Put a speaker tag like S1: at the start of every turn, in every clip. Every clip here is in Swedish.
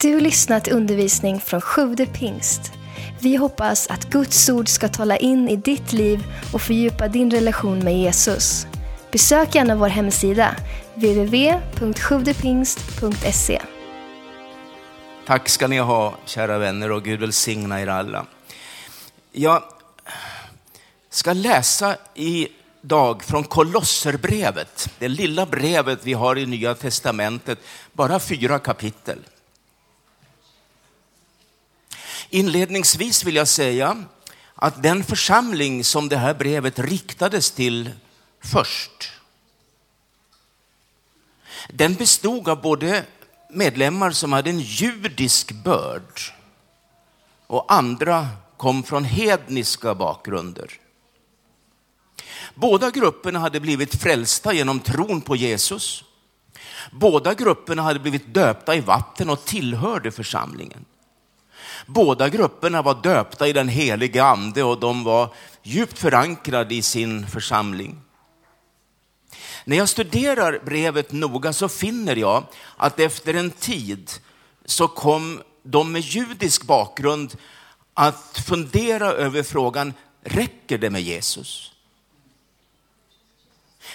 S1: Du lyssnat till undervisning från Sjude pingst. Vi hoppas att Guds ord ska tala in i ditt liv och fördjupa din relation med Jesus. Besök gärna vår hemsida, www.sjuvdepingst.se.
S2: Tack ska ni ha, kära vänner, och Gud välsigna er alla. Jag ska läsa idag från Kolosserbrevet, det lilla brevet vi har i Nya Testamentet, bara fyra kapitel. Inledningsvis vill jag säga att den församling som det här brevet riktades till först, den bestod av både medlemmar som hade en judisk börd och andra kom från hedniska bakgrunder. Båda grupperna hade blivit frälsta genom tron på Jesus. Båda grupperna hade blivit döpta i vatten och tillhörde församlingen. Båda grupperna var döpta i den helige ande och de var djupt förankrade i sin församling. När jag studerar brevet noga så finner jag att efter en tid så kom de med judisk bakgrund att fundera över frågan, räcker det med Jesus?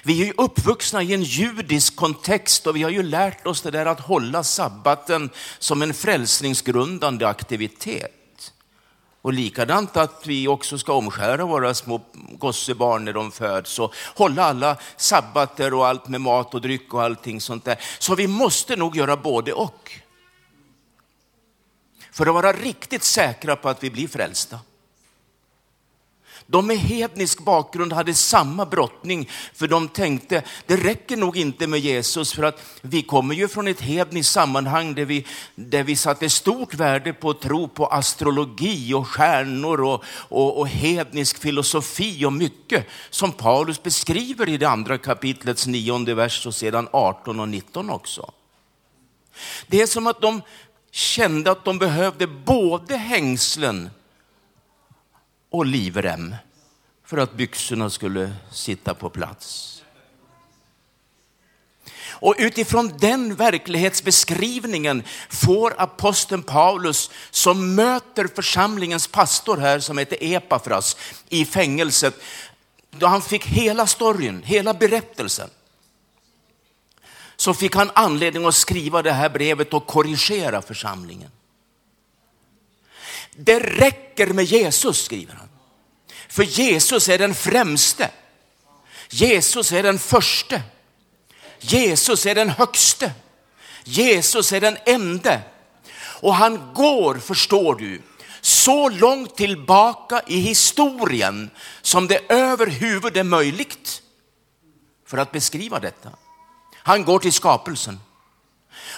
S2: Vi är ju uppvuxna i en judisk kontext och vi har ju lärt oss det där att hålla sabbaten som en frälsningsgrundande aktivitet. Och likadant att vi också ska omskära våra små gossebarn när de föds och hålla alla sabbater och allt med mat och dryck och allting sånt där. Så vi måste nog göra både och. För att vara riktigt säkra på att vi blir frälsta. De med hednisk bakgrund hade samma brottning, för de tänkte, det räcker nog inte med Jesus, för att vi kommer ju från ett hedniskt sammanhang där vi, där vi satte stort värde på att tro på astrologi och stjärnor och, och, och hednisk filosofi och mycket som Paulus beskriver i det andra kapitlets nionde vers och sedan 18 och 19 också. Det är som att de kände att de behövde både hängslen och livrem för att byxorna skulle sitta på plats. Och utifrån den verklighetsbeskrivningen får aposteln Paulus, som möter församlingens pastor här som heter Epafras i fängelset, då han fick hela storyn, hela berättelsen, så fick han anledning att skriva det här brevet och korrigera församlingen. Det räcker med Jesus, skriver han. För Jesus är den främste. Jesus är den förste. Jesus är den högste. Jesus är den ende. Och han går, förstår du, så långt tillbaka i historien som det överhuvud är möjligt för att beskriva detta. Han går till skapelsen.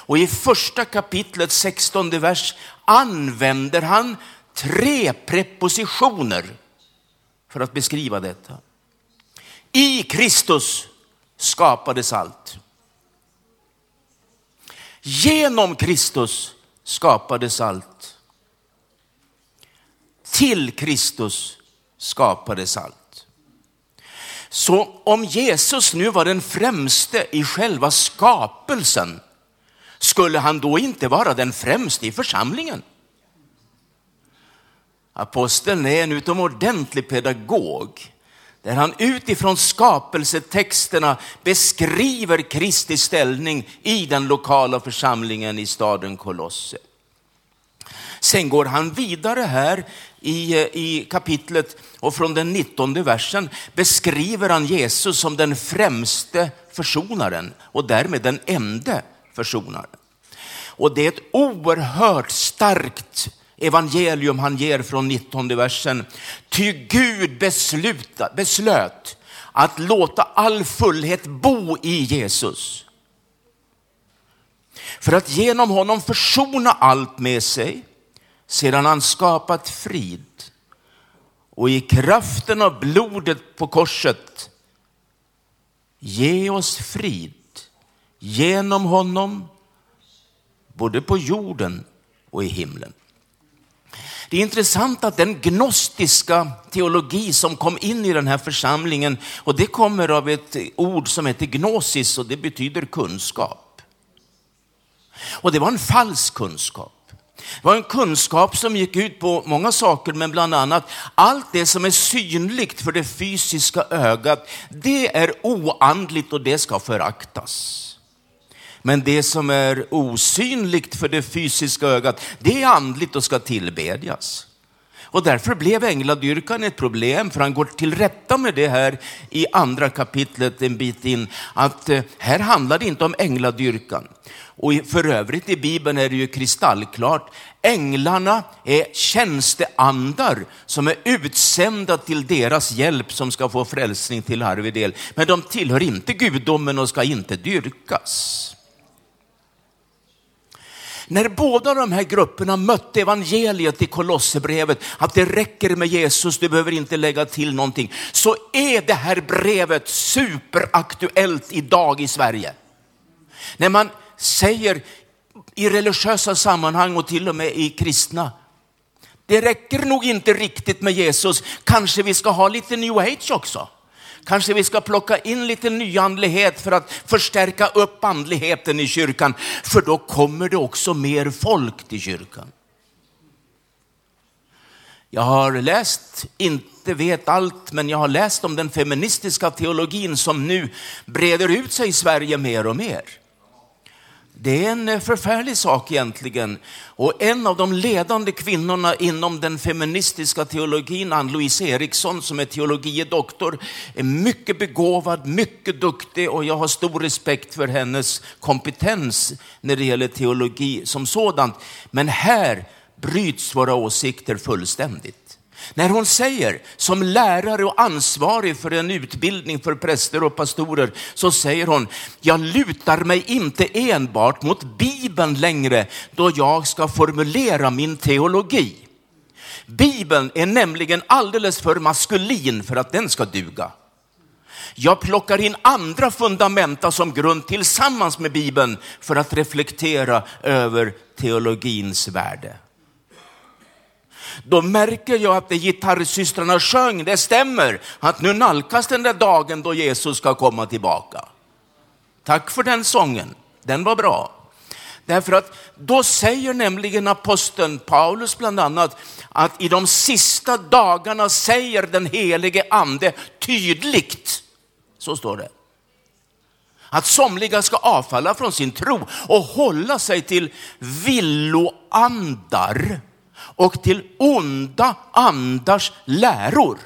S2: Och i första kapitlet 16 vers använder han tre prepositioner för att beskriva detta. I Kristus skapades allt. Genom Kristus skapades allt. Till Kristus skapades allt. Så om Jesus nu var den främste i själva skapelsen, skulle han då inte vara den främste i församlingen? Aposteln är en utomordentlig pedagog där han utifrån skapelsetexterna beskriver Kristi ställning i den lokala församlingen i staden Kolosse. Sen går han vidare här i, i kapitlet och från den 19 versen beskriver han Jesus som den främste försonaren och därmed den ende försonar. Och det är ett oerhört starkt evangelium han ger från 19 versen. Ty Gud besluta, beslöt att låta all fullhet bo i Jesus. För att genom honom försona allt med sig sedan han skapat frid och i kraften av blodet på korset ge oss frid genom honom både på jorden och i himlen. Det är intressant att den gnostiska teologi som kom in i den här församlingen, och det kommer av ett ord som heter gnosis och det betyder kunskap. Och det var en falsk kunskap. Det var en kunskap som gick ut på många saker, men bland annat allt det som är synligt för det fysiska ögat, det är oandligt och det ska föraktas. Men det som är osynligt för det fysiska ögat, det är andligt och ska tillbedjas. Och därför blev ängladyrkan ett problem, för han går till rätta med det här i andra kapitlet en bit in, att eh, här handlar det inte om ängladyrkan. Och för övrigt i Bibeln är det ju kristallklart, änglarna är tjänsteandar som är utsända till deras hjälp som ska få frälsning till arvedel. Men de tillhör inte gudomen och ska inte dyrkas. När båda de här grupperna mötte evangeliet i Kolosserbrevet, att det räcker med Jesus, du behöver inte lägga till någonting, så är det här brevet superaktuellt idag i Sverige. När man säger i religiösa sammanhang och till och med i kristna, det räcker nog inte riktigt med Jesus, kanske vi ska ha lite new age också. Kanske vi ska plocka in lite nyandlighet för att förstärka upp andligheten i kyrkan, för då kommer det också mer folk till kyrkan. Jag har läst, inte vet allt, men jag har läst om den feministiska teologin som nu breder ut sig i Sverige mer och mer. Det är en eh, förfärlig sak egentligen. Och en av de ledande kvinnorna inom den feministiska teologin, Ann-Louise Eriksson, som är teologie doktor, är mycket begåvad, mycket duktig och jag har stor respekt för hennes kompetens när det gäller teologi som sådant. Men här bryts våra åsikter fullständigt. När hon säger, som lärare och ansvarig för en utbildning för präster och pastorer, så säger hon, jag lutar mig inte enbart mot Bibeln längre då jag ska formulera min teologi. Bibeln är nämligen alldeles för maskulin för att den ska duga. Jag plockar in andra fundamenta som grund tillsammans med Bibeln för att reflektera över teologins värde då märker jag att det gitarrsystrarna sjöng, det stämmer, att nu nalkas den där dagen då Jesus ska komma tillbaka. Tack för den sången, den var bra. Därför att då säger nämligen aposteln Paulus bland annat att i de sista dagarna säger den helige ande tydligt, så står det, att somliga ska avfalla från sin tro och hålla sig till villoandar och till onda andars läror.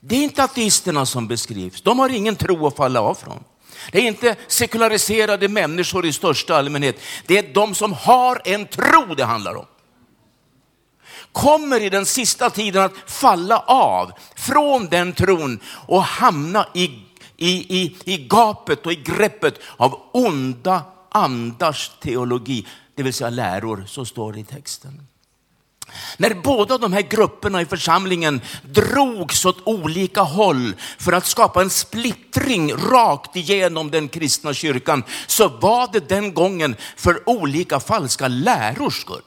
S2: Det är inte ateisterna som beskrivs. De har ingen tro att falla av från. Det är inte sekulariserade människor i största allmänhet. Det är de som har en tro det handlar om. Kommer i den sista tiden att falla av från den tron och hamna i, i, i, i gapet och i greppet av onda andars teologi det vill säga läror, så står det i texten. När båda de här grupperna i församlingen drogs åt olika håll för att skapa en splittring rakt igenom den kristna kyrkan, så var det den gången för olika falska lärors skull.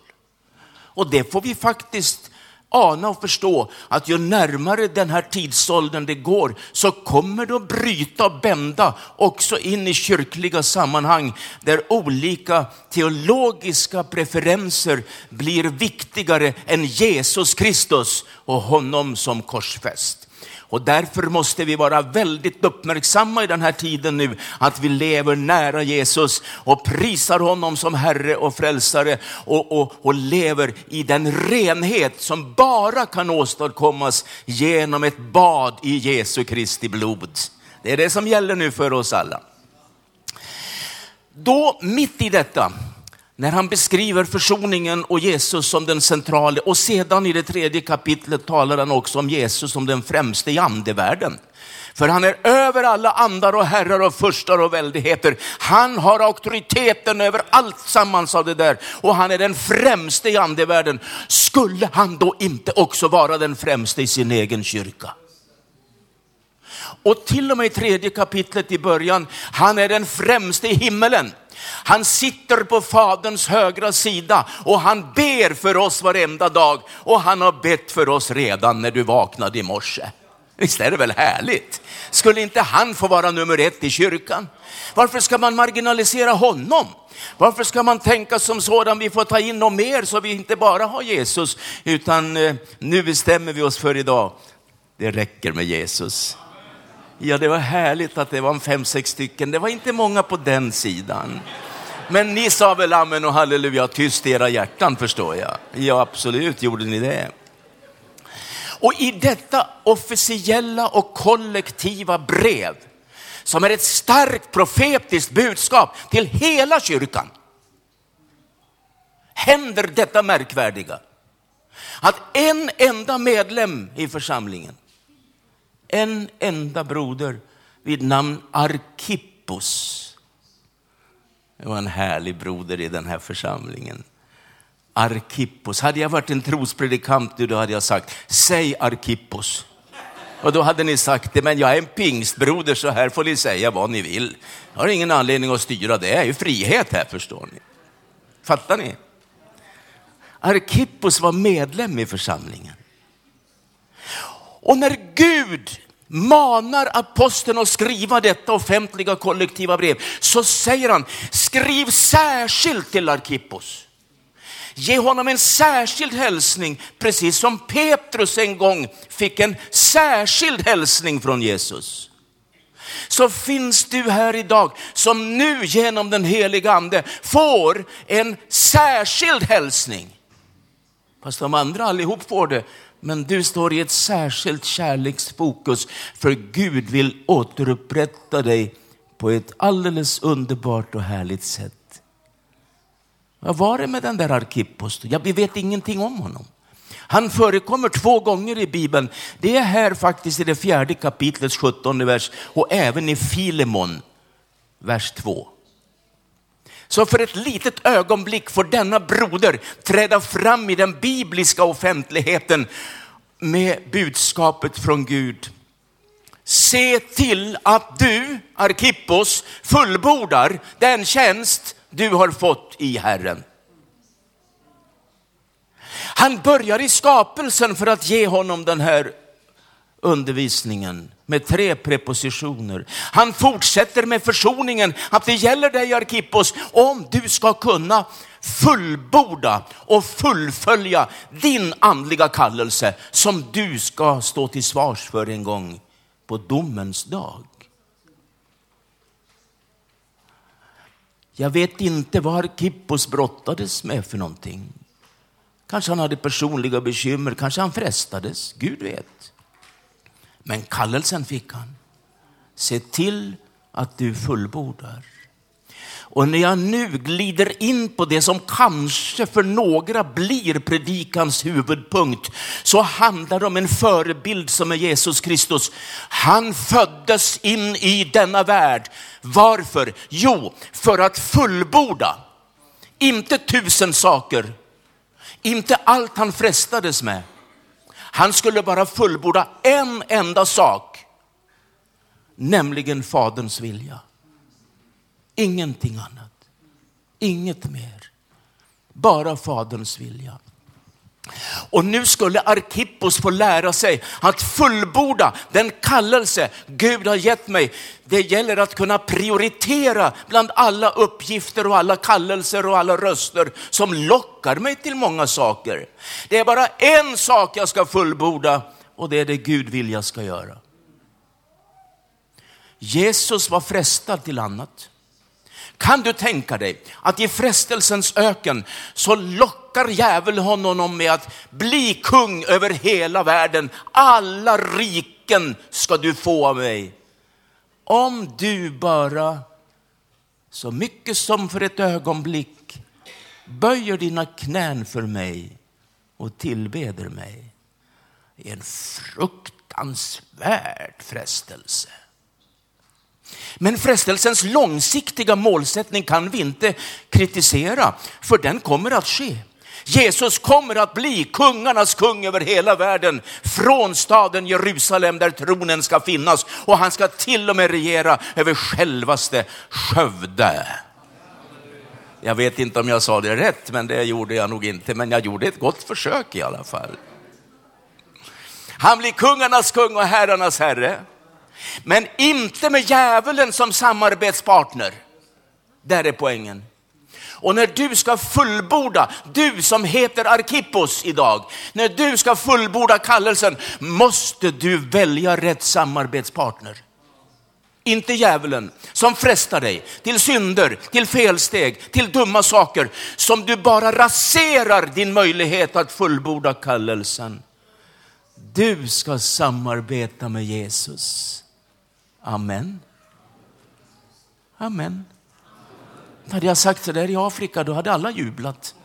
S2: Och det får vi faktiskt ana och förstå att ju närmare den här tidsåldern det går så kommer det att bryta och bända också in i kyrkliga sammanhang där olika teologiska preferenser blir viktigare än Jesus Kristus och honom som korsfäst. Och därför måste vi vara väldigt uppmärksamma i den här tiden nu, att vi lever nära Jesus och prisar honom som Herre och Frälsare och, och, och lever i den renhet som bara kan åstadkommas genom ett bad i Jesu Kristi blod. Det är det som gäller nu för oss alla. Då, mitt i detta, när han beskriver försoningen och Jesus som den centrala och sedan i det tredje kapitlet talar han också om Jesus som den främste i andevärlden. För han är över alla andar och herrar och förstar och väldigheter. Han har auktoriteten över allt sammans av det där och han är den främste i andevärlden. Skulle han då inte också vara den främste i sin egen kyrka? Och till och med i tredje kapitlet i början, han är den främste i himmelen. Han sitter på Faderns högra sida och han ber för oss varenda dag och han har bett för oss redan när du vaknade i morse. Visst är det väl härligt? Skulle inte han få vara nummer ett i kyrkan? Varför ska man marginalisera honom? Varför ska man tänka som sådan, vi får ta in något mer så vi inte bara har Jesus, utan eh, nu bestämmer vi oss för idag, det räcker med Jesus. Ja, det var härligt att det var en fem, sex stycken. Det var inte många på den sidan. Men ni sa väl amen och halleluja tyst i era hjärtan förstår jag. Ja, absolut gjorde ni det. Och i detta officiella och kollektiva brev, som är ett starkt profetiskt budskap till hela kyrkan, händer detta märkvärdiga. Att en enda medlem i församlingen, en enda broder vid namn Arkippos, det var en härlig broder i den här församlingen. Arkippos. Hade jag varit en trospredikant då hade jag sagt, säg Arkippos. Och då hade ni sagt det, men jag är en pingstbroder så här får ni säga vad ni vill. Jag har ingen anledning att styra, det är ju frihet här förstår ni. Fattar ni? Arkippos var medlem i församlingen. Och när Gud manar aposteln att skriva detta offentliga kollektiva brev, så säger han, skriv särskilt till Arkippos. Ge honom en särskild hälsning, precis som Petrus en gång fick en särskild hälsning från Jesus. Så finns du här idag som nu genom den heliga ande får en särskild hälsning. Fast de andra allihop får det, men du står i ett särskilt kärleksfokus för Gud vill återupprätta dig på ett alldeles underbart och härligt sätt. Vad var det med den där Arkippos? Ja, vi vet ingenting om honom. Han förekommer två gånger i Bibeln. Det är här faktiskt i det fjärde kapitlets sjuttonde vers och även i Filemon, vers 2. Så för ett litet ögonblick får denna broder träda fram i den bibliska offentligheten med budskapet från Gud. Se till att du, Arkippos, fullbordar den tjänst du har fått i Herren. Han börjar i skapelsen för att ge honom den här undervisningen med tre prepositioner. Han fortsätter med försoningen, att det gäller dig Arkippos om du ska kunna fullborda och fullfölja din andliga kallelse som du ska stå till svars för en gång på domens dag. Jag vet inte vad Arkippos brottades med för någonting. Kanske han hade personliga bekymmer, kanske han frestades, Gud vet. Men kallelsen fick han. Se till att du fullbordar. Och när jag nu glider in på det som kanske för några blir predikans huvudpunkt, så handlar det om en förebild som är Jesus Kristus. Han föddes in i denna värld. Varför? Jo, för att fullborda. Inte tusen saker, inte allt han frestades med. Han skulle bara fullborda en enda sak, nämligen Faderns vilja. Ingenting annat. Inget mer. Bara Faderns vilja. Och nu skulle Arkippos få lära sig att fullborda den kallelse Gud har gett mig. Det gäller att kunna prioritera bland alla uppgifter och alla kallelser och alla röster som lockar mig till många saker. Det är bara en sak jag ska fullborda och det är det Gud vill jag ska göra. Jesus var frestad till annat. Kan du tänka dig att i frestelsens öken så lockar djävulen honom med att bli kung över hela världen. Alla riken ska du få av mig. Om du bara så mycket som för ett ögonblick böjer dina knän för mig och tillbeder mig. Det är en fruktansvärd frestelse. Men frestelsens långsiktiga målsättning kan vi inte kritisera, för den kommer att ske. Jesus kommer att bli kungarnas kung över hela världen från staden Jerusalem där tronen ska finnas och han ska till och med regera över självaste Skövde. Jag vet inte om jag sa det rätt, men det gjorde jag nog inte, men jag gjorde ett gott försök i alla fall. Han blir kungarnas kung och herrarnas herre. Men inte med djävulen som samarbetspartner. Där är poängen. Och när du ska fullborda, du som heter Arkippos idag, när du ska fullborda kallelsen måste du välja rätt samarbetspartner. Inte djävulen som frestar dig till synder, till felsteg, till dumma saker som du bara raserar din möjlighet att fullborda kallelsen. Du ska samarbeta med Jesus. Amen. Amen. Hade jag sagt så där i Afrika, då hade alla jublat.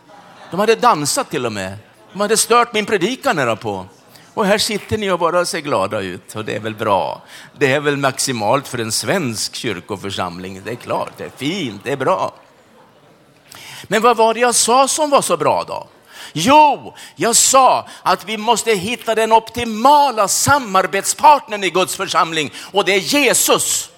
S2: De hade dansat till och med. De hade stört min predikan på. Och här sitter ni och bara ser glada ut och det är väl bra. Det är väl maximalt för en svensk kyrkoförsamling. Det är klart, det är fint, det är bra. Men vad var det jag sa som var så bra då? Jo, jag sa att vi måste hitta den optimala samarbetspartnern i Guds församling och det är Jesus.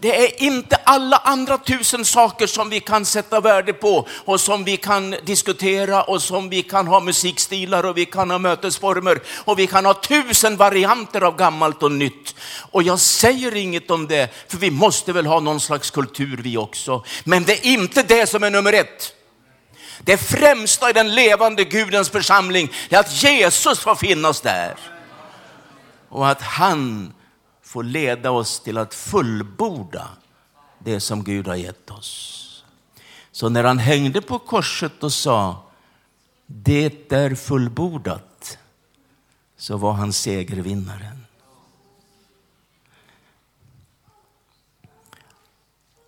S2: Det är inte alla andra tusen saker som vi kan sätta värde på och som vi kan diskutera och som vi kan ha musikstilar och vi kan ha mötesformer och vi kan ha tusen varianter av gammalt och nytt. Och jag säger inget om det, för vi måste väl ha någon slags kultur vi också. Men det är inte det som är nummer ett. Det främsta i den levande Gudens församling är att Jesus får finnas där. Och att han får leda oss till att fullborda det som Gud har gett oss. Så när han hängde på korset och sa det är fullbordat så var han segervinnaren.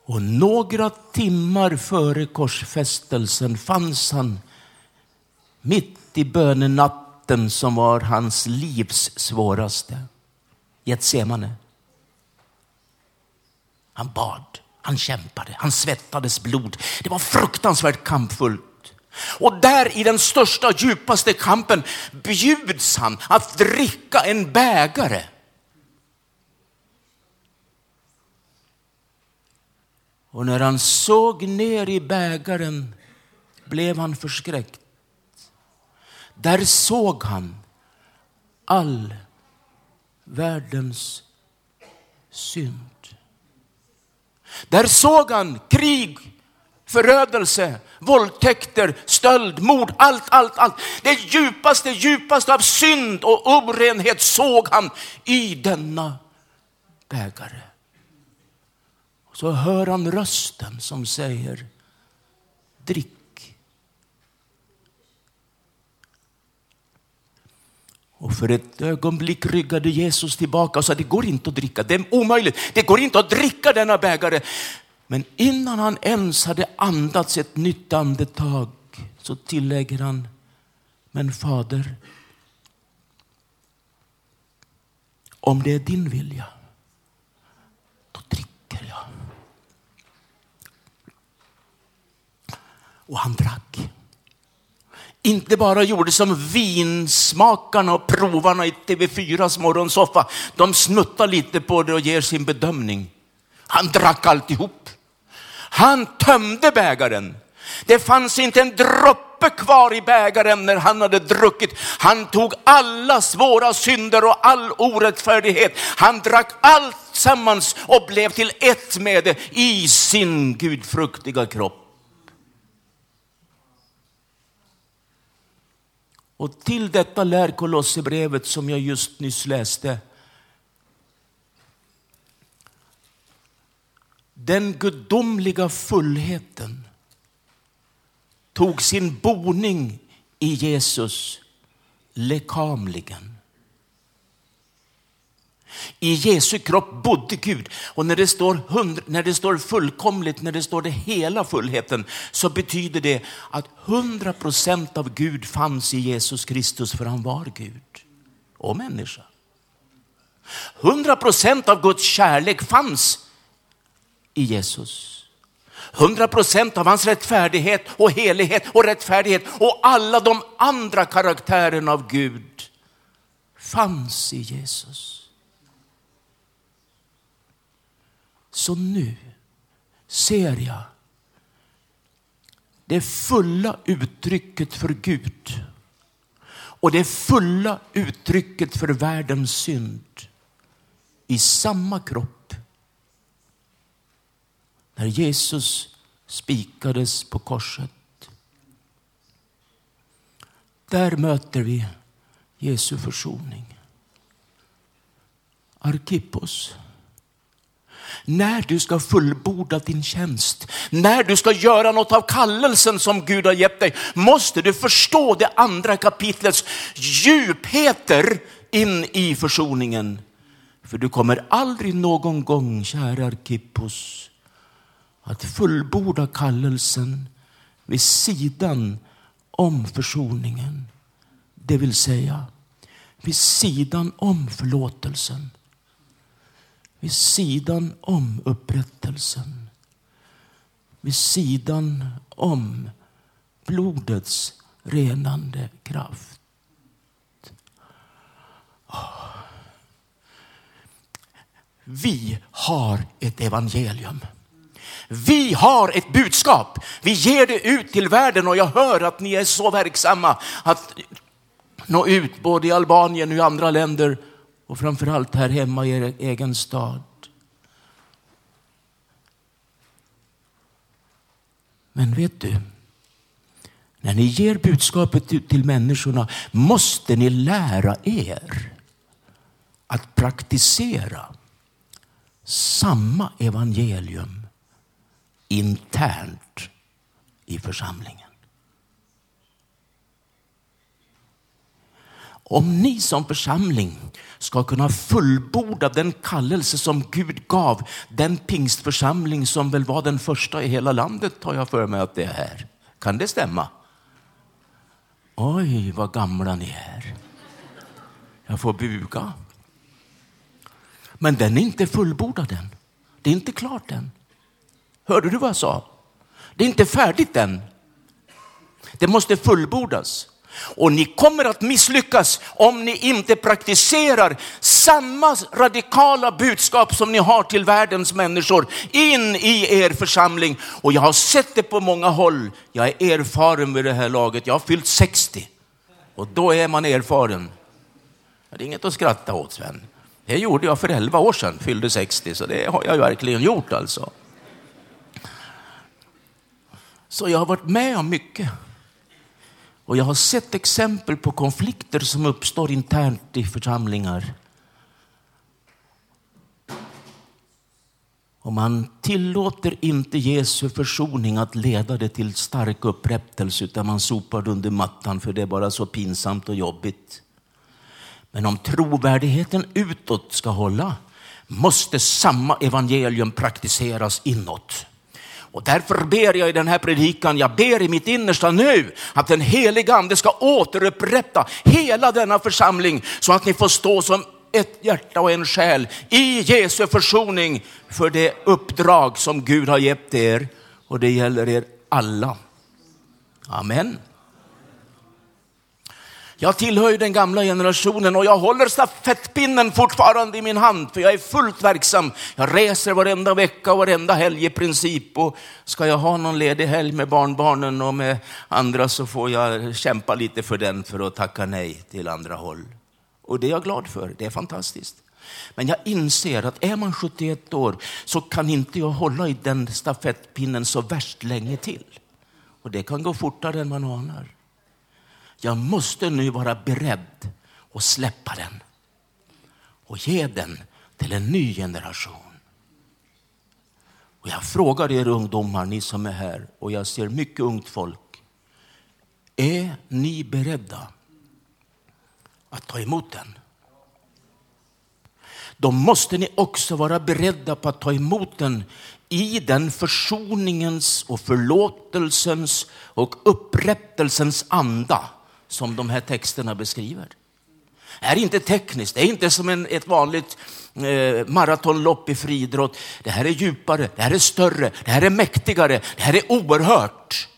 S2: Och några timmar före korsfästelsen fanns han mitt i bönenatten som var hans livs svåraste. Getsemane. Han bad, han kämpade, han svettades blod. Det var fruktansvärt kampfullt. Och där i den största, djupaste kampen bjuds han att dricka en bägare. Och när han såg ner i bägaren blev han förskräckt. Där såg han all världens synd. Där såg han krig, förödelse, våldtäkter, stöld, mord, allt, allt, allt. Det djupaste, djupaste av synd och orenhet såg han i denna bägare. Så hör han rösten som säger, drick. Och för ett ögonblick ryggade Jesus tillbaka och sa, det går inte att dricka, det är omöjligt, det går inte att dricka denna bägare. Men innan han ens hade andats ett nytt andetag så tillägger han, men Fader, om det är din vilja, då dricker jag. Och han drack inte bara gjorde som vinsmakarna och provarna i TV4s morgonsoffa. De snuttar lite på det och ger sin bedömning. Han drack alltihop. Han tömde bägaren. Det fanns inte en droppe kvar i bägaren när han hade druckit. Han tog alla svåra synder och all orättfärdighet. Han drack allt sammans och blev till ett med det i sin gudfruktiga kropp. Och till detta lär Kolosserbrevet som jag just nyss läste. Den gudomliga fullheten tog sin boning i Jesus lekamligen. I Jesu kropp bodde Gud. Och när det, står hundra, när det står fullkomligt, när det står det hela fullheten, så betyder det att hundra procent av Gud fanns i Jesus Kristus, för han var Gud och människa. Hundra procent av Guds kärlek fanns i Jesus. Hundra procent av hans rättfärdighet och helighet och rättfärdighet och alla de andra karaktärerna av Gud fanns i Jesus. Så nu ser jag det fulla uttrycket för Gud och det fulla uttrycket för världens synd i samma kropp. När Jesus spikades på korset. Där möter vi Jesu försoning. Arkippos. När du ska fullborda din tjänst, när du ska göra något av kallelsen som Gud har gett dig, måste du förstå det andra kapitlets djupheter in i försoningen. För du kommer aldrig någon gång, kära Arkippos, att fullborda kallelsen vid sidan om försoningen. Det vill säga vid sidan om förlåtelsen. Vid sidan om upprättelsen. Vid sidan om blodets renande kraft. Ah. Vi har ett evangelium. Vi har ett budskap. Vi ger det ut till världen och jag hör att ni är så verksamma att nå ut både i Albanien och i andra länder och framförallt här hemma i er egen stad. Men vet du, när ni ger budskapet till människorna måste ni lära er att praktisera samma evangelium internt i församlingen. Om ni som församling ska kunna fullborda den kallelse som Gud gav den pingstförsamling som väl var den första i hela landet, tar jag för mig att det är. Kan det stämma? Oj, vad gamla ni är. Jag får buga. Men den är inte fullbordad än. Det är inte klart än. Hörde du vad jag sa? Det är inte färdigt än. Det måste fullbordas. Och ni kommer att misslyckas om ni inte praktiserar samma radikala budskap som ni har till världens människor in i er församling. Och jag har sett det på många håll. Jag är erfaren vid det här laget. Jag har fyllt 60 och då är man erfaren. Det är inget att skratta åt Sven. Det gjorde jag för 11 år sedan, fyllde 60, så det har jag verkligen gjort alltså. Så jag har varit med om mycket. Och jag har sett exempel på konflikter som uppstår internt i församlingar. Och man tillåter inte Jesu försoning att leda det till stark upprättelse utan man sopar det under mattan för det är bara så pinsamt och jobbigt. Men om trovärdigheten utåt ska hålla måste samma evangelium praktiseras inåt. Och därför ber jag i den här predikan, jag ber i mitt innersta nu att den heliga ande ska återupprätta hela denna församling så att ni får stå som ett hjärta och en själ i Jesu försoning för det uppdrag som Gud har gett er och det gäller er alla. Amen. Jag tillhör ju den gamla generationen och jag håller stafettpinnen fortfarande i min hand för jag är fullt verksam. Jag reser varenda vecka och varenda helg i princip och ska jag ha någon ledig helg med barnbarnen och med andra så får jag kämpa lite för den för att tacka nej till andra håll. Och det är jag glad för, det är fantastiskt. Men jag inser att är man 71 år så kan inte jag hålla i den stafettpinnen så värst länge till. Och det kan gå fortare än man anar. Jag måste nu vara beredd att släppa den och ge den till en ny generation. Och jag frågar er ungdomar, ni som är här, och jag ser mycket ungt folk. Är ni beredda att ta emot den? Då måste ni också vara beredda på att ta emot den i den försoningens och förlåtelsens och upprättelsens anda som de här texterna beskriver. Det här är inte tekniskt, det är inte som en, ett vanligt eh, maratonlopp i friidrott. Det här är djupare, det här är större, det här är mäktigare, det här är oerhört.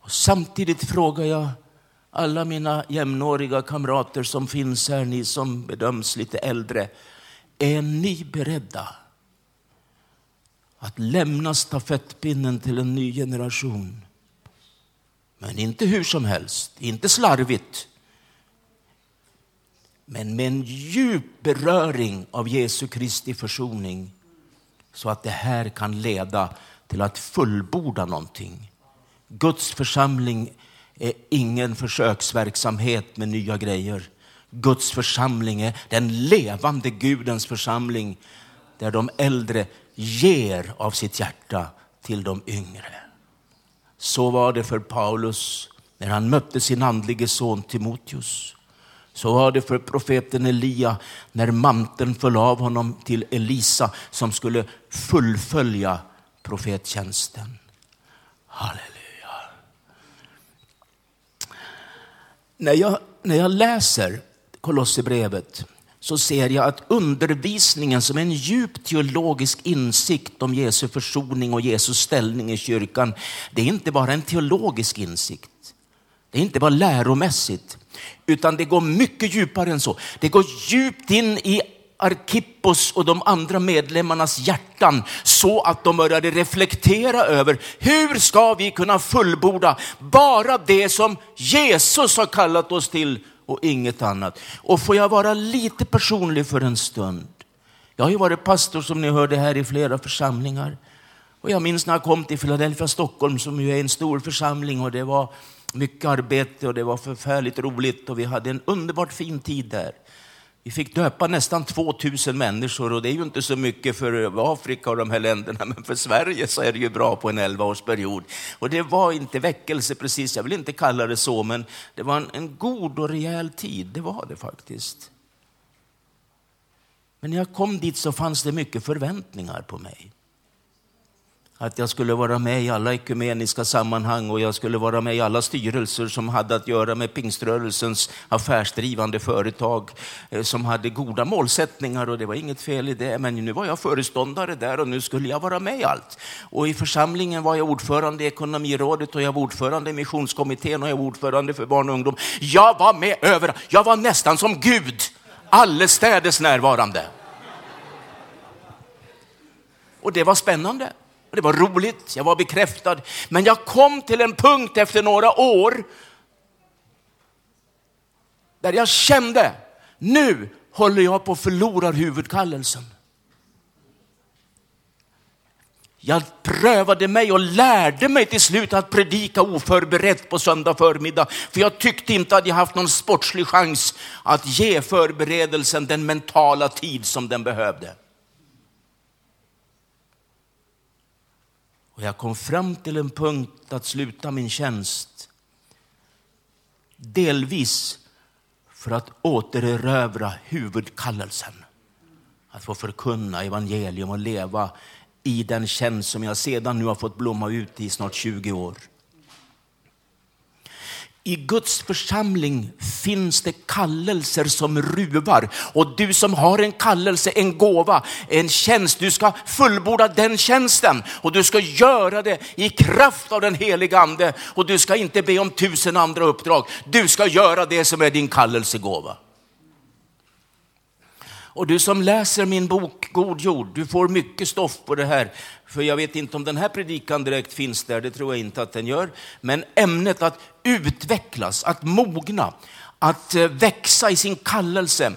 S2: Och samtidigt frågar jag alla mina jämnåriga kamrater som finns här, ni som bedöms lite äldre. Är ni beredda att lämna stafettpinnen till en ny generation? Men inte hur som helst, inte slarvigt, men med en djup beröring av Jesu Kristi försoning så att det här kan leda till att fullborda någonting. Guds församling är ingen försöksverksamhet med nya grejer. Guds församling är den levande Gudens församling där de äldre ger av sitt hjärta till de yngre. Så var det för Paulus när han mötte sin andlige son Timoteus. Så var det för profeten Elia när manteln föll av honom till Elisa som skulle fullfölja profettjänsten. Halleluja. När jag, när jag läser Kolosserbrevet så ser jag att undervisningen som en djup teologisk insikt om Jesu försoning och Jesus ställning i kyrkan, det är inte bara en teologisk insikt. Det är inte bara läromässigt, utan det går mycket djupare än så. Det går djupt in i Arkippos och de andra medlemmarnas hjärtan så att de började reflektera över hur ska vi kunna fullborda bara det som Jesus har kallat oss till och inget annat. Och får jag vara lite personlig för en stund. Jag har ju varit pastor som ni hörde här i flera församlingar. Och jag minns när jag kom till Philadelphia, Stockholm som ju är en stor församling och det var mycket arbete och det var förfärligt roligt och vi hade en underbart fin tid där. Vi fick döpa nästan 2000 människor och det är ju inte så mycket för Afrika och de här länderna, men för Sverige så är det ju bra på en 11-årsperiod. Och det var inte väckelse precis, jag vill inte kalla det så, men det var en, en god och rejäl tid, det var det faktiskt. Men när jag kom dit så fanns det mycket förväntningar på mig. Att jag skulle vara med i alla ekumeniska sammanhang och jag skulle vara med i alla styrelser som hade att göra med pingströrelsens affärsdrivande företag eh, som hade goda målsättningar och det var inget fel i det. Men nu var jag föreståndare där och nu skulle jag vara med i allt. Och i församlingen var jag ordförande i ekonomirådet och jag var ordförande i missionskommittén och jag var ordförande för barn och ungdom. Jag var med överallt. Jag var nästan som Gud, allestädes närvarande. Och det var spännande. Det var roligt, jag var bekräftad. Men jag kom till en punkt efter några år där jag kände, nu håller jag på att förlora huvudkallelsen. Jag prövade mig och lärde mig till slut att predika oförberett på söndag förmiddag. För jag tyckte inte att jag haft någon sportslig chans att ge förberedelsen den mentala tid som den behövde. Och jag kom fram till en punkt att sluta min tjänst. Delvis för att återerövra huvudkallelsen. Att få förkunna evangelium och leva i den tjänst som jag sedan nu har fått blomma ut i snart 20 år. I Guds församling finns det kallelser som ruvar. Och du som har en kallelse, en gåva, en tjänst, du ska fullborda den tjänsten. Och du ska göra det i kraft av den heliga ande. Och du ska inte be om tusen andra uppdrag. Du ska göra det som är din kallelsegåva. Och du som läser min bok God jord, du får mycket stoff på det här. För jag vet inte om den här predikan direkt finns där, det tror jag inte att den gör. Men ämnet att utvecklas, att mogna, att eh, växa i sin kallelse.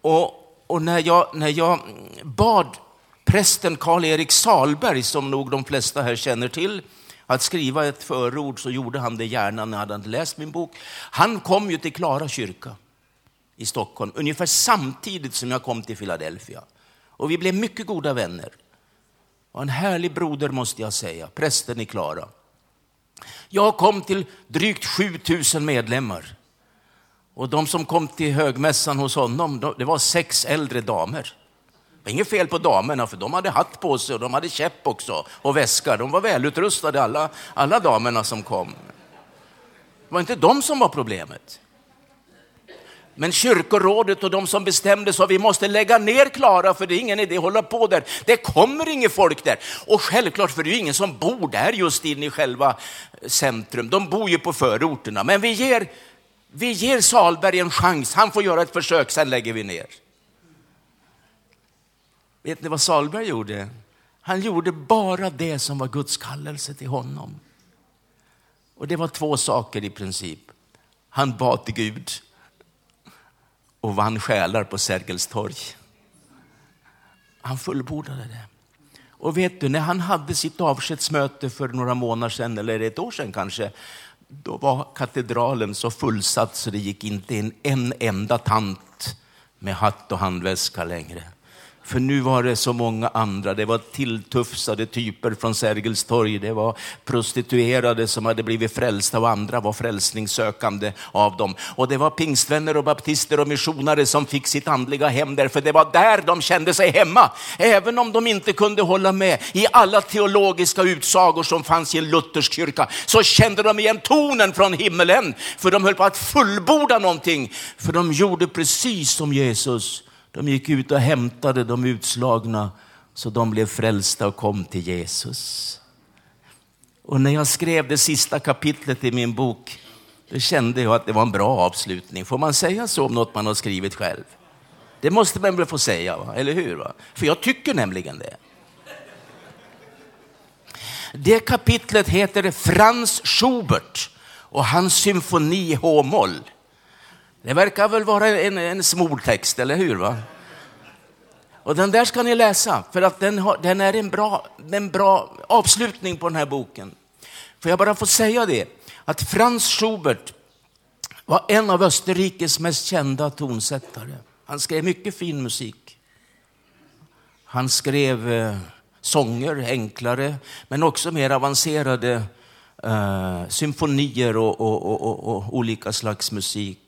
S2: Och, och när, jag, när jag bad prästen Karl-Erik Salberg, som nog de flesta här känner till, att skriva ett förord så gjorde han det gärna när han hade läst min bok. Han kom ju till Klara kyrka i Stockholm ungefär samtidigt som jag kom till Philadelphia. Och vi blev mycket goda vänner. Och en härlig broder måste jag säga, prästen i Klara. Jag kom till drygt 7000 medlemmar. Och de som kom till högmässan hos honom, det var sex äldre damer. Det var inget fel på damerna, för de hade hatt på sig och de hade käpp också och väska. De var välutrustade alla, alla damerna som kom. Det var inte de som var problemet. Men kyrkorådet och de som bestämde sa vi måste lägga ner Klara för det är ingen idé att hålla på där. Det kommer inget folk där. Och självklart, för det är ju ingen som bor där just inne i själva centrum. De bor ju på förorterna. Men vi ger, vi ger Salberg en chans. Han får göra ett försök, sen lägger vi ner. Vet ni vad Salberg gjorde? Han gjorde bara det som var Guds kallelse till honom. Och det var två saker i princip. Han bad till Gud och vann själar på Sergels torg. Han fullbordade det. Och vet du, när han hade sitt avskedsmöte för några månader sedan, eller ett år sedan kanske, då var katedralen så fullsatt så det gick inte in en enda tant med hatt och handväska längre. För nu var det så många andra. Det var tilltufsade typer från Sergels torg. Det var prostituerade som hade blivit frälsta och andra var frälsningssökande av dem. Och det var pingstvänner och baptister och missionare som fick sitt andliga hem där, för det var där de kände sig hemma. Även om de inte kunde hålla med i alla teologiska utsagor som fanns i en luthersk kyrka, så kände de igen tonen från himmelen. För de höll på att fullborda någonting. För de gjorde precis som Jesus de gick ut och hämtade de utslagna så de blev frälsta och kom till Jesus. Och när jag skrev det sista kapitlet i min bok, då kände jag att det var en bra avslutning. Får man säga så om något man har skrivit själv? Det måste man väl få säga, va? eller hur? Va? För jag tycker nämligen det. Det kapitlet heter Franz Schubert och hans symfoni H-moll. Det verkar väl vara en, en smoltext, eller hur? Va? Och den där ska ni läsa, för att den, har, den är en bra, en bra avslutning på den här boken. Får jag bara få säga det, att Franz Schubert var en av Österrikes mest kända tonsättare. Han skrev mycket fin musik. Han skrev eh, sånger, enklare, men också mer avancerade eh, symfonier och, och, och, och olika slags musik.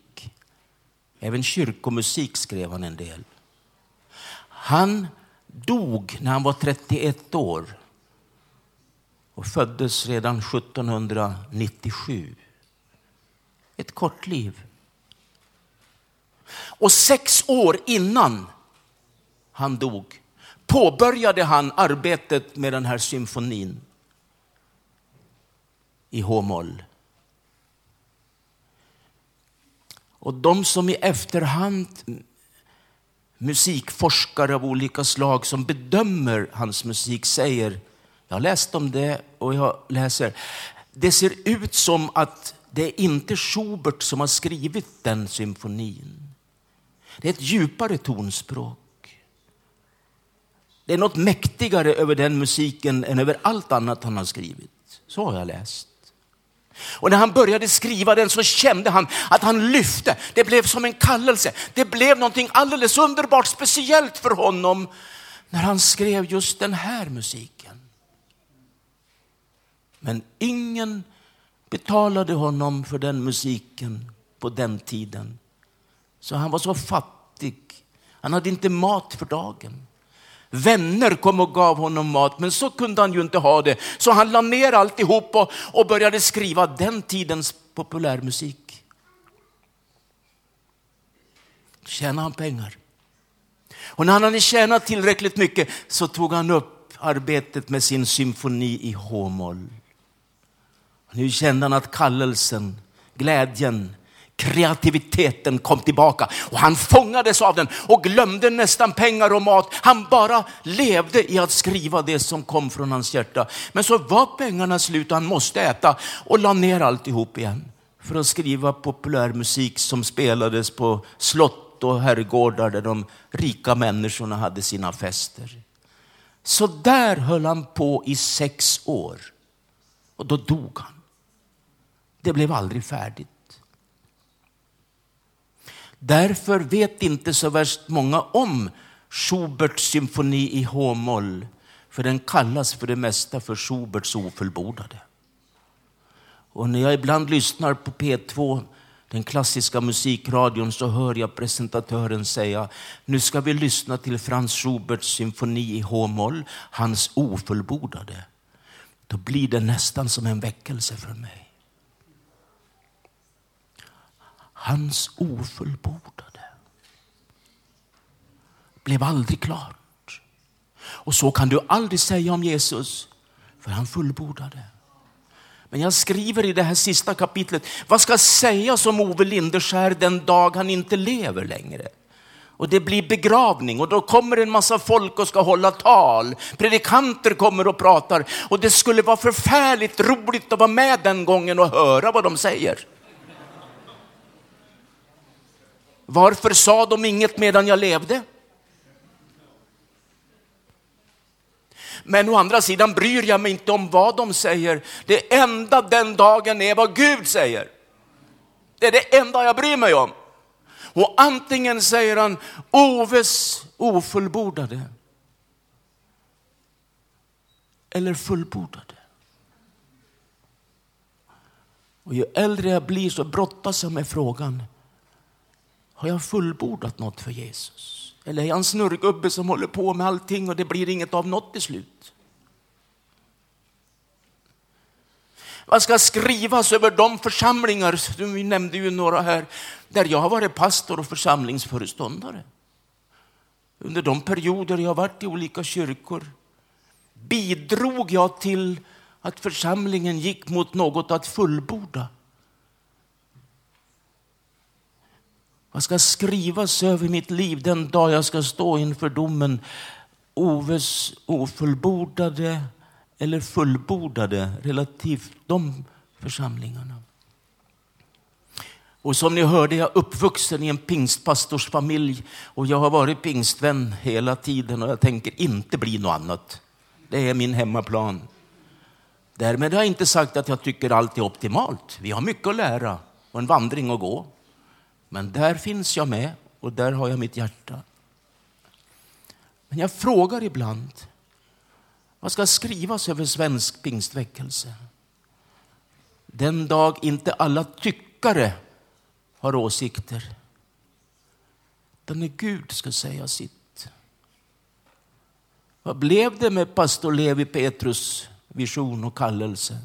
S2: Även kyrkomusik skrev han en del. Han dog när han var 31 år och föddes redan 1797. Ett kort liv. Och sex år innan han dog påbörjade han arbetet med den här symfonin i H-moll. Och de som i efterhand, musikforskare av olika slag som bedömer hans musik säger, jag har läst om det och jag läser, det ser ut som att det är inte Schubert som har skrivit den symfonin. Det är ett djupare tonspråk. Det är något mäktigare över den musiken än över allt annat han har skrivit. Så har jag läst. Och när han började skriva den så kände han att han lyfte. Det blev som en kallelse. Det blev någonting alldeles underbart speciellt för honom när han skrev just den här musiken. Men ingen betalade honom för den musiken på den tiden. Så han var så fattig. Han hade inte mat för dagen. Vänner kom och gav honom mat, men så kunde han ju inte ha det. Så han la ner alltihop och, och började skriva den tidens populärmusik. Tjänade han pengar. Och när han hade tjänat tillräckligt mycket så tog han upp arbetet med sin symfoni i H-moll. Nu kände han att kallelsen, glädjen, kreativiteten kom tillbaka och han fångades av den och glömde nästan pengar och mat. Han bara levde i att skriva det som kom från hans hjärta. Men så var pengarna slut och han måste äta och la ner alltihop igen för att skriva populärmusik som spelades på slott och herrgårdar där de rika människorna hade sina fester. Så där höll han på i sex år och då dog han. Det blev aldrig färdigt. Därför vet inte så värst många om Schuberts symfoni i H-moll, för den kallas för det mesta för Schuberts ofullbordade. Och när jag ibland lyssnar på P2, den klassiska musikradion, så hör jag presentatören säga, nu ska vi lyssna till Franz Schuberts symfoni i H-moll, hans ofullbordade. Då blir det nästan som en väckelse för mig. Hans ofullbordade blev aldrig klart. Och så kan du aldrig säga om Jesus, för han fullbordade. Men jag skriver i det här sista kapitlet, vad ska sägas om Ove Lindeskär den dag han inte lever längre? Och det blir begravning och då kommer en massa folk och ska hålla tal. Predikanter kommer och pratar och det skulle vara förfärligt roligt att vara med den gången och höra vad de säger. Varför sa de inget medan jag levde? Men å andra sidan bryr jag mig inte om vad de säger. Det enda den dagen är vad Gud säger. Det är det enda jag bryr mig om. Och antingen säger han Oves ofullbordade eller fullbordade. Och ju äldre jag blir så brottas jag med frågan, har jag fullbordat något för Jesus? Eller är jag en snurrgubbe som håller på med allting och det blir inget av något beslut? slut? Vad ska skrivas över de församlingar, vi nämnde ju några här, där jag har varit pastor och församlingsföreståndare. Under de perioder jag har varit i olika kyrkor bidrog jag till att församlingen gick mot något att fullborda. Vad ska skrivas över mitt liv den dag jag ska stå inför domen? Oves ofullbordade eller fullbordade relativt de församlingarna. Och som ni hörde, jag är uppvuxen i en pingstpastorsfamilj och jag har varit pingstvän hela tiden och jag tänker inte bli något annat. Det är min hemmaplan. Därmed har jag inte sagt att jag tycker allt är optimalt. Vi har mycket att lära och en vandring att gå. Men där finns jag med och där har jag mitt hjärta. Men jag frågar ibland, vad ska skrivas över svensk pingstväckelse? Den dag inte alla tyckare har åsikter. Utan när Gud ska säga sitt. Vad blev det med pastor Levi Petrus vision och kallelse?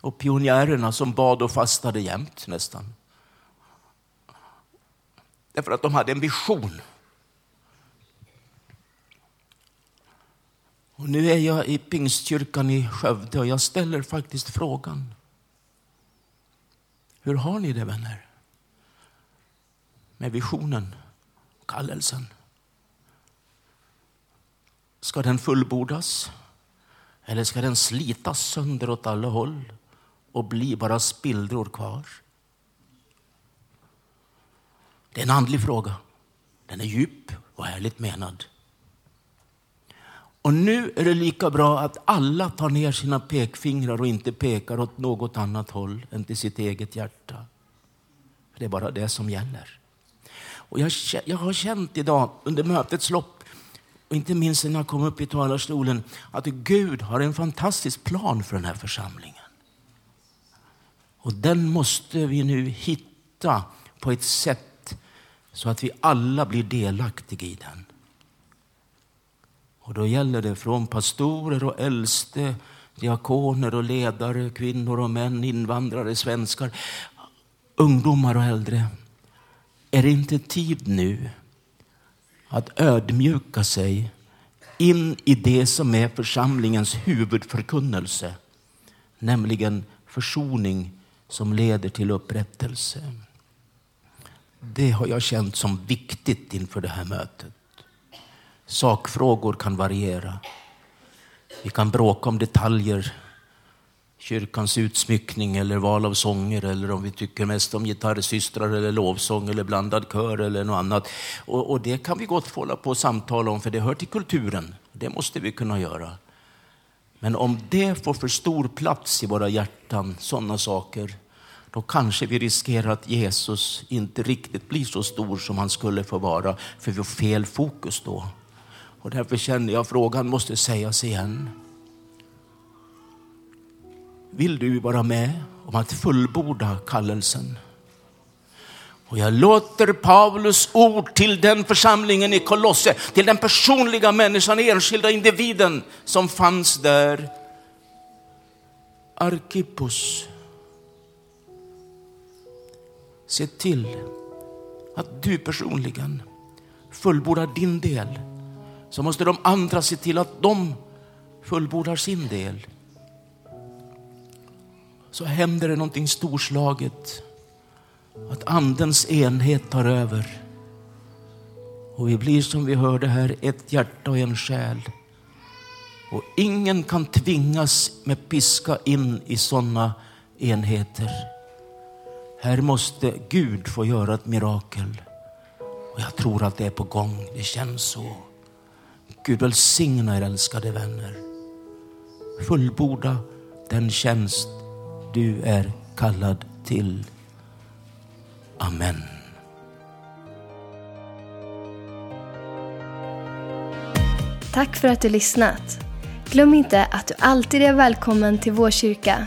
S2: Och pionjärerna som bad och fastade jämt nästan. Därför att de hade en vision. Och nu är jag i Pingstkyrkan i Skövde och jag ställer faktiskt frågan. Hur har ni det vänner? Med visionen och kallelsen. Ska den fullbordas? Eller ska den slitas sönder åt alla håll och bli bara spillror kvar? Det är en andlig fråga. Den är djup och ärligt menad. Och nu är det lika bra att alla tar ner sina pekfingrar och inte pekar åt något annat håll än till sitt eget hjärta. Det är bara det som gäller. Och jag, jag har känt idag under mötets lopp, och inte minst när jag kom upp i talarstolen, att Gud har en fantastisk plan för den här församlingen. Och den måste vi nu hitta på ett sätt så att vi alla blir delaktiga i den. Och då gäller det från pastorer och äldste, diakoner och ledare, kvinnor och män, invandrare, svenskar, ungdomar och äldre. Är det inte tid nu att ödmjuka sig in i det som är församlingens huvudförkunnelse, nämligen försoning som leder till upprättelse. Det har jag känt som viktigt inför det här mötet. Sakfrågor kan variera. Vi kan bråka om detaljer, kyrkans utsmyckning eller val av sånger eller om vi tycker mest om gitarrsystrar eller lovsång eller blandad kör eller något annat. Och, och det kan vi gott få hålla på och samtala om för det hör till kulturen. Det måste vi kunna göra. Men om det får för stor plats i våra hjärtan, sådana saker, då kanske vi riskerar att Jesus inte riktigt blir så stor som han skulle få vara, för vi har fel fokus då. Och därför känner jag att frågan måste sägas igen. Vill du vara med om att fullborda kallelsen? Och jag låter Paulus ord till den församlingen i Kolosse, till den personliga människan, enskilda individen som fanns där. Arkippos. Se till att du personligen fullbordar din del så måste de andra se till att de fullbordar sin del. Så händer det någonting storslaget. Att andens enhet tar över. Och vi blir som vi hörde här ett hjärta och en själ. Och ingen kan tvingas med piska in i sådana enheter. Här måste Gud få göra ett mirakel. Och jag tror att det är på gång. Det känns så. Gud välsigna er älskade vänner. Fullborda den tjänst du är kallad till. Amen.
S1: Tack för att du lyssnat. Glöm inte att du alltid är välkommen till vår kyrka.